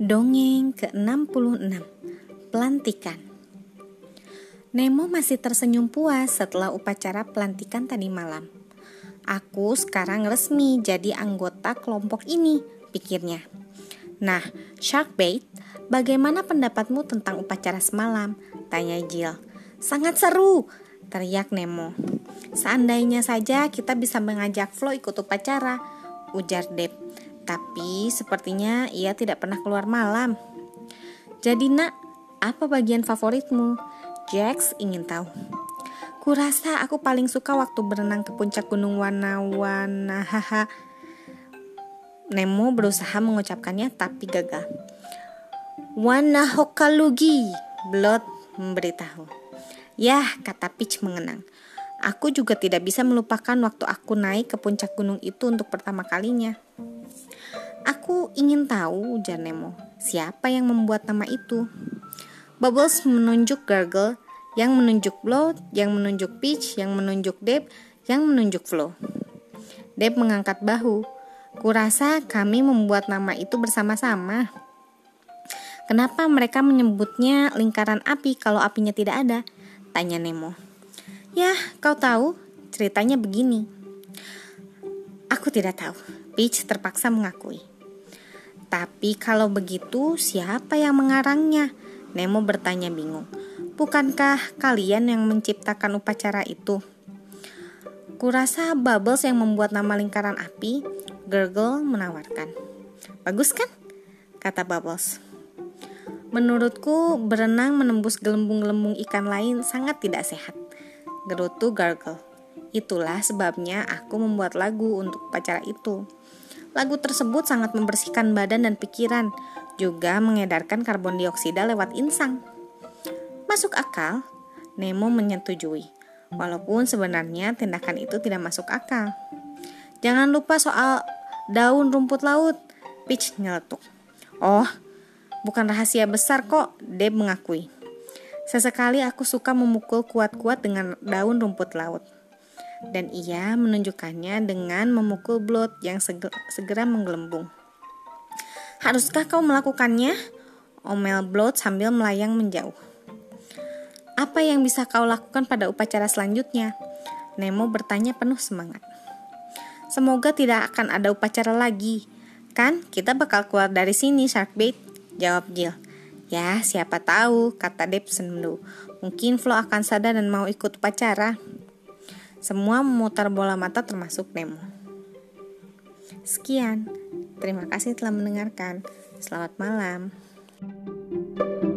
Dongeng ke-66 Pelantikan Nemo masih tersenyum puas setelah upacara pelantikan tadi malam. Aku sekarang resmi jadi anggota kelompok ini, pikirnya. Nah, Sharkbait, bagaimana pendapatmu tentang upacara semalam? Tanya Jill. Sangat seru, teriak Nemo. Seandainya saja kita bisa mengajak Flo ikut upacara, ujar Deb. Tapi sepertinya ia tidak pernah keluar malam. Jadi nak, apa bagian favoritmu? Jax ingin tahu. Kurasa aku paling suka waktu berenang ke puncak gunung warna-warna haha. Nemo berusaha mengucapkannya tapi gagal. Wana Hokalugi, Blood memberitahu. Yah, kata Peach mengenang. Aku juga tidak bisa melupakan waktu aku naik ke puncak gunung itu untuk pertama kalinya. Aku ingin tahu, ujar Nemo, siapa yang membuat nama itu. Bubbles menunjuk Gargle, yang menunjuk Blood, yang menunjuk Peach, yang menunjuk Deb, yang menunjuk Flo. Deb mengangkat bahu. Kurasa kami membuat nama itu bersama-sama. Kenapa mereka menyebutnya lingkaran api kalau apinya tidak ada? Tanya Nemo. Ya, kau tahu, ceritanya begini. Aku tidak tahu. Peach terpaksa mengakui. Tapi kalau begitu, siapa yang mengarangnya? Nemo bertanya bingung. Bukankah kalian yang menciptakan upacara itu? Kurasa Bubbles yang membuat nama lingkaran api, Gurgle menawarkan. Bagus kan? Kata Bubbles. Menurutku, berenang menembus gelembung-gelembung ikan lain sangat tidak sehat. Gerutu Gargle. Itulah sebabnya aku membuat lagu untuk upacara itu. Lagu tersebut sangat membersihkan badan dan pikiran, juga mengedarkan karbon dioksida lewat insang. Masuk akal? Nemo menyetujui, walaupun sebenarnya tindakan itu tidak masuk akal. Jangan lupa soal daun rumput laut, Peach nyeletuk. Oh, bukan rahasia besar kok, Deb mengakui. Sesekali aku suka memukul kuat-kuat dengan daun rumput laut dan ia menunjukkannya dengan memukul Blood yang segera menggelembung. Haruskah kau melakukannya? Omel Blood sambil melayang menjauh. Apa yang bisa kau lakukan pada upacara selanjutnya? Nemo bertanya penuh semangat. Semoga tidak akan ada upacara lagi. Kan kita bakal keluar dari sini, Sharkbait. Jawab Jill. Ya, siapa tahu, kata Deb sendu. Mungkin Flo akan sadar dan mau ikut upacara. Semua memutar bola mata termasuk Nemo. Sekian, terima kasih telah mendengarkan. Selamat malam. thank you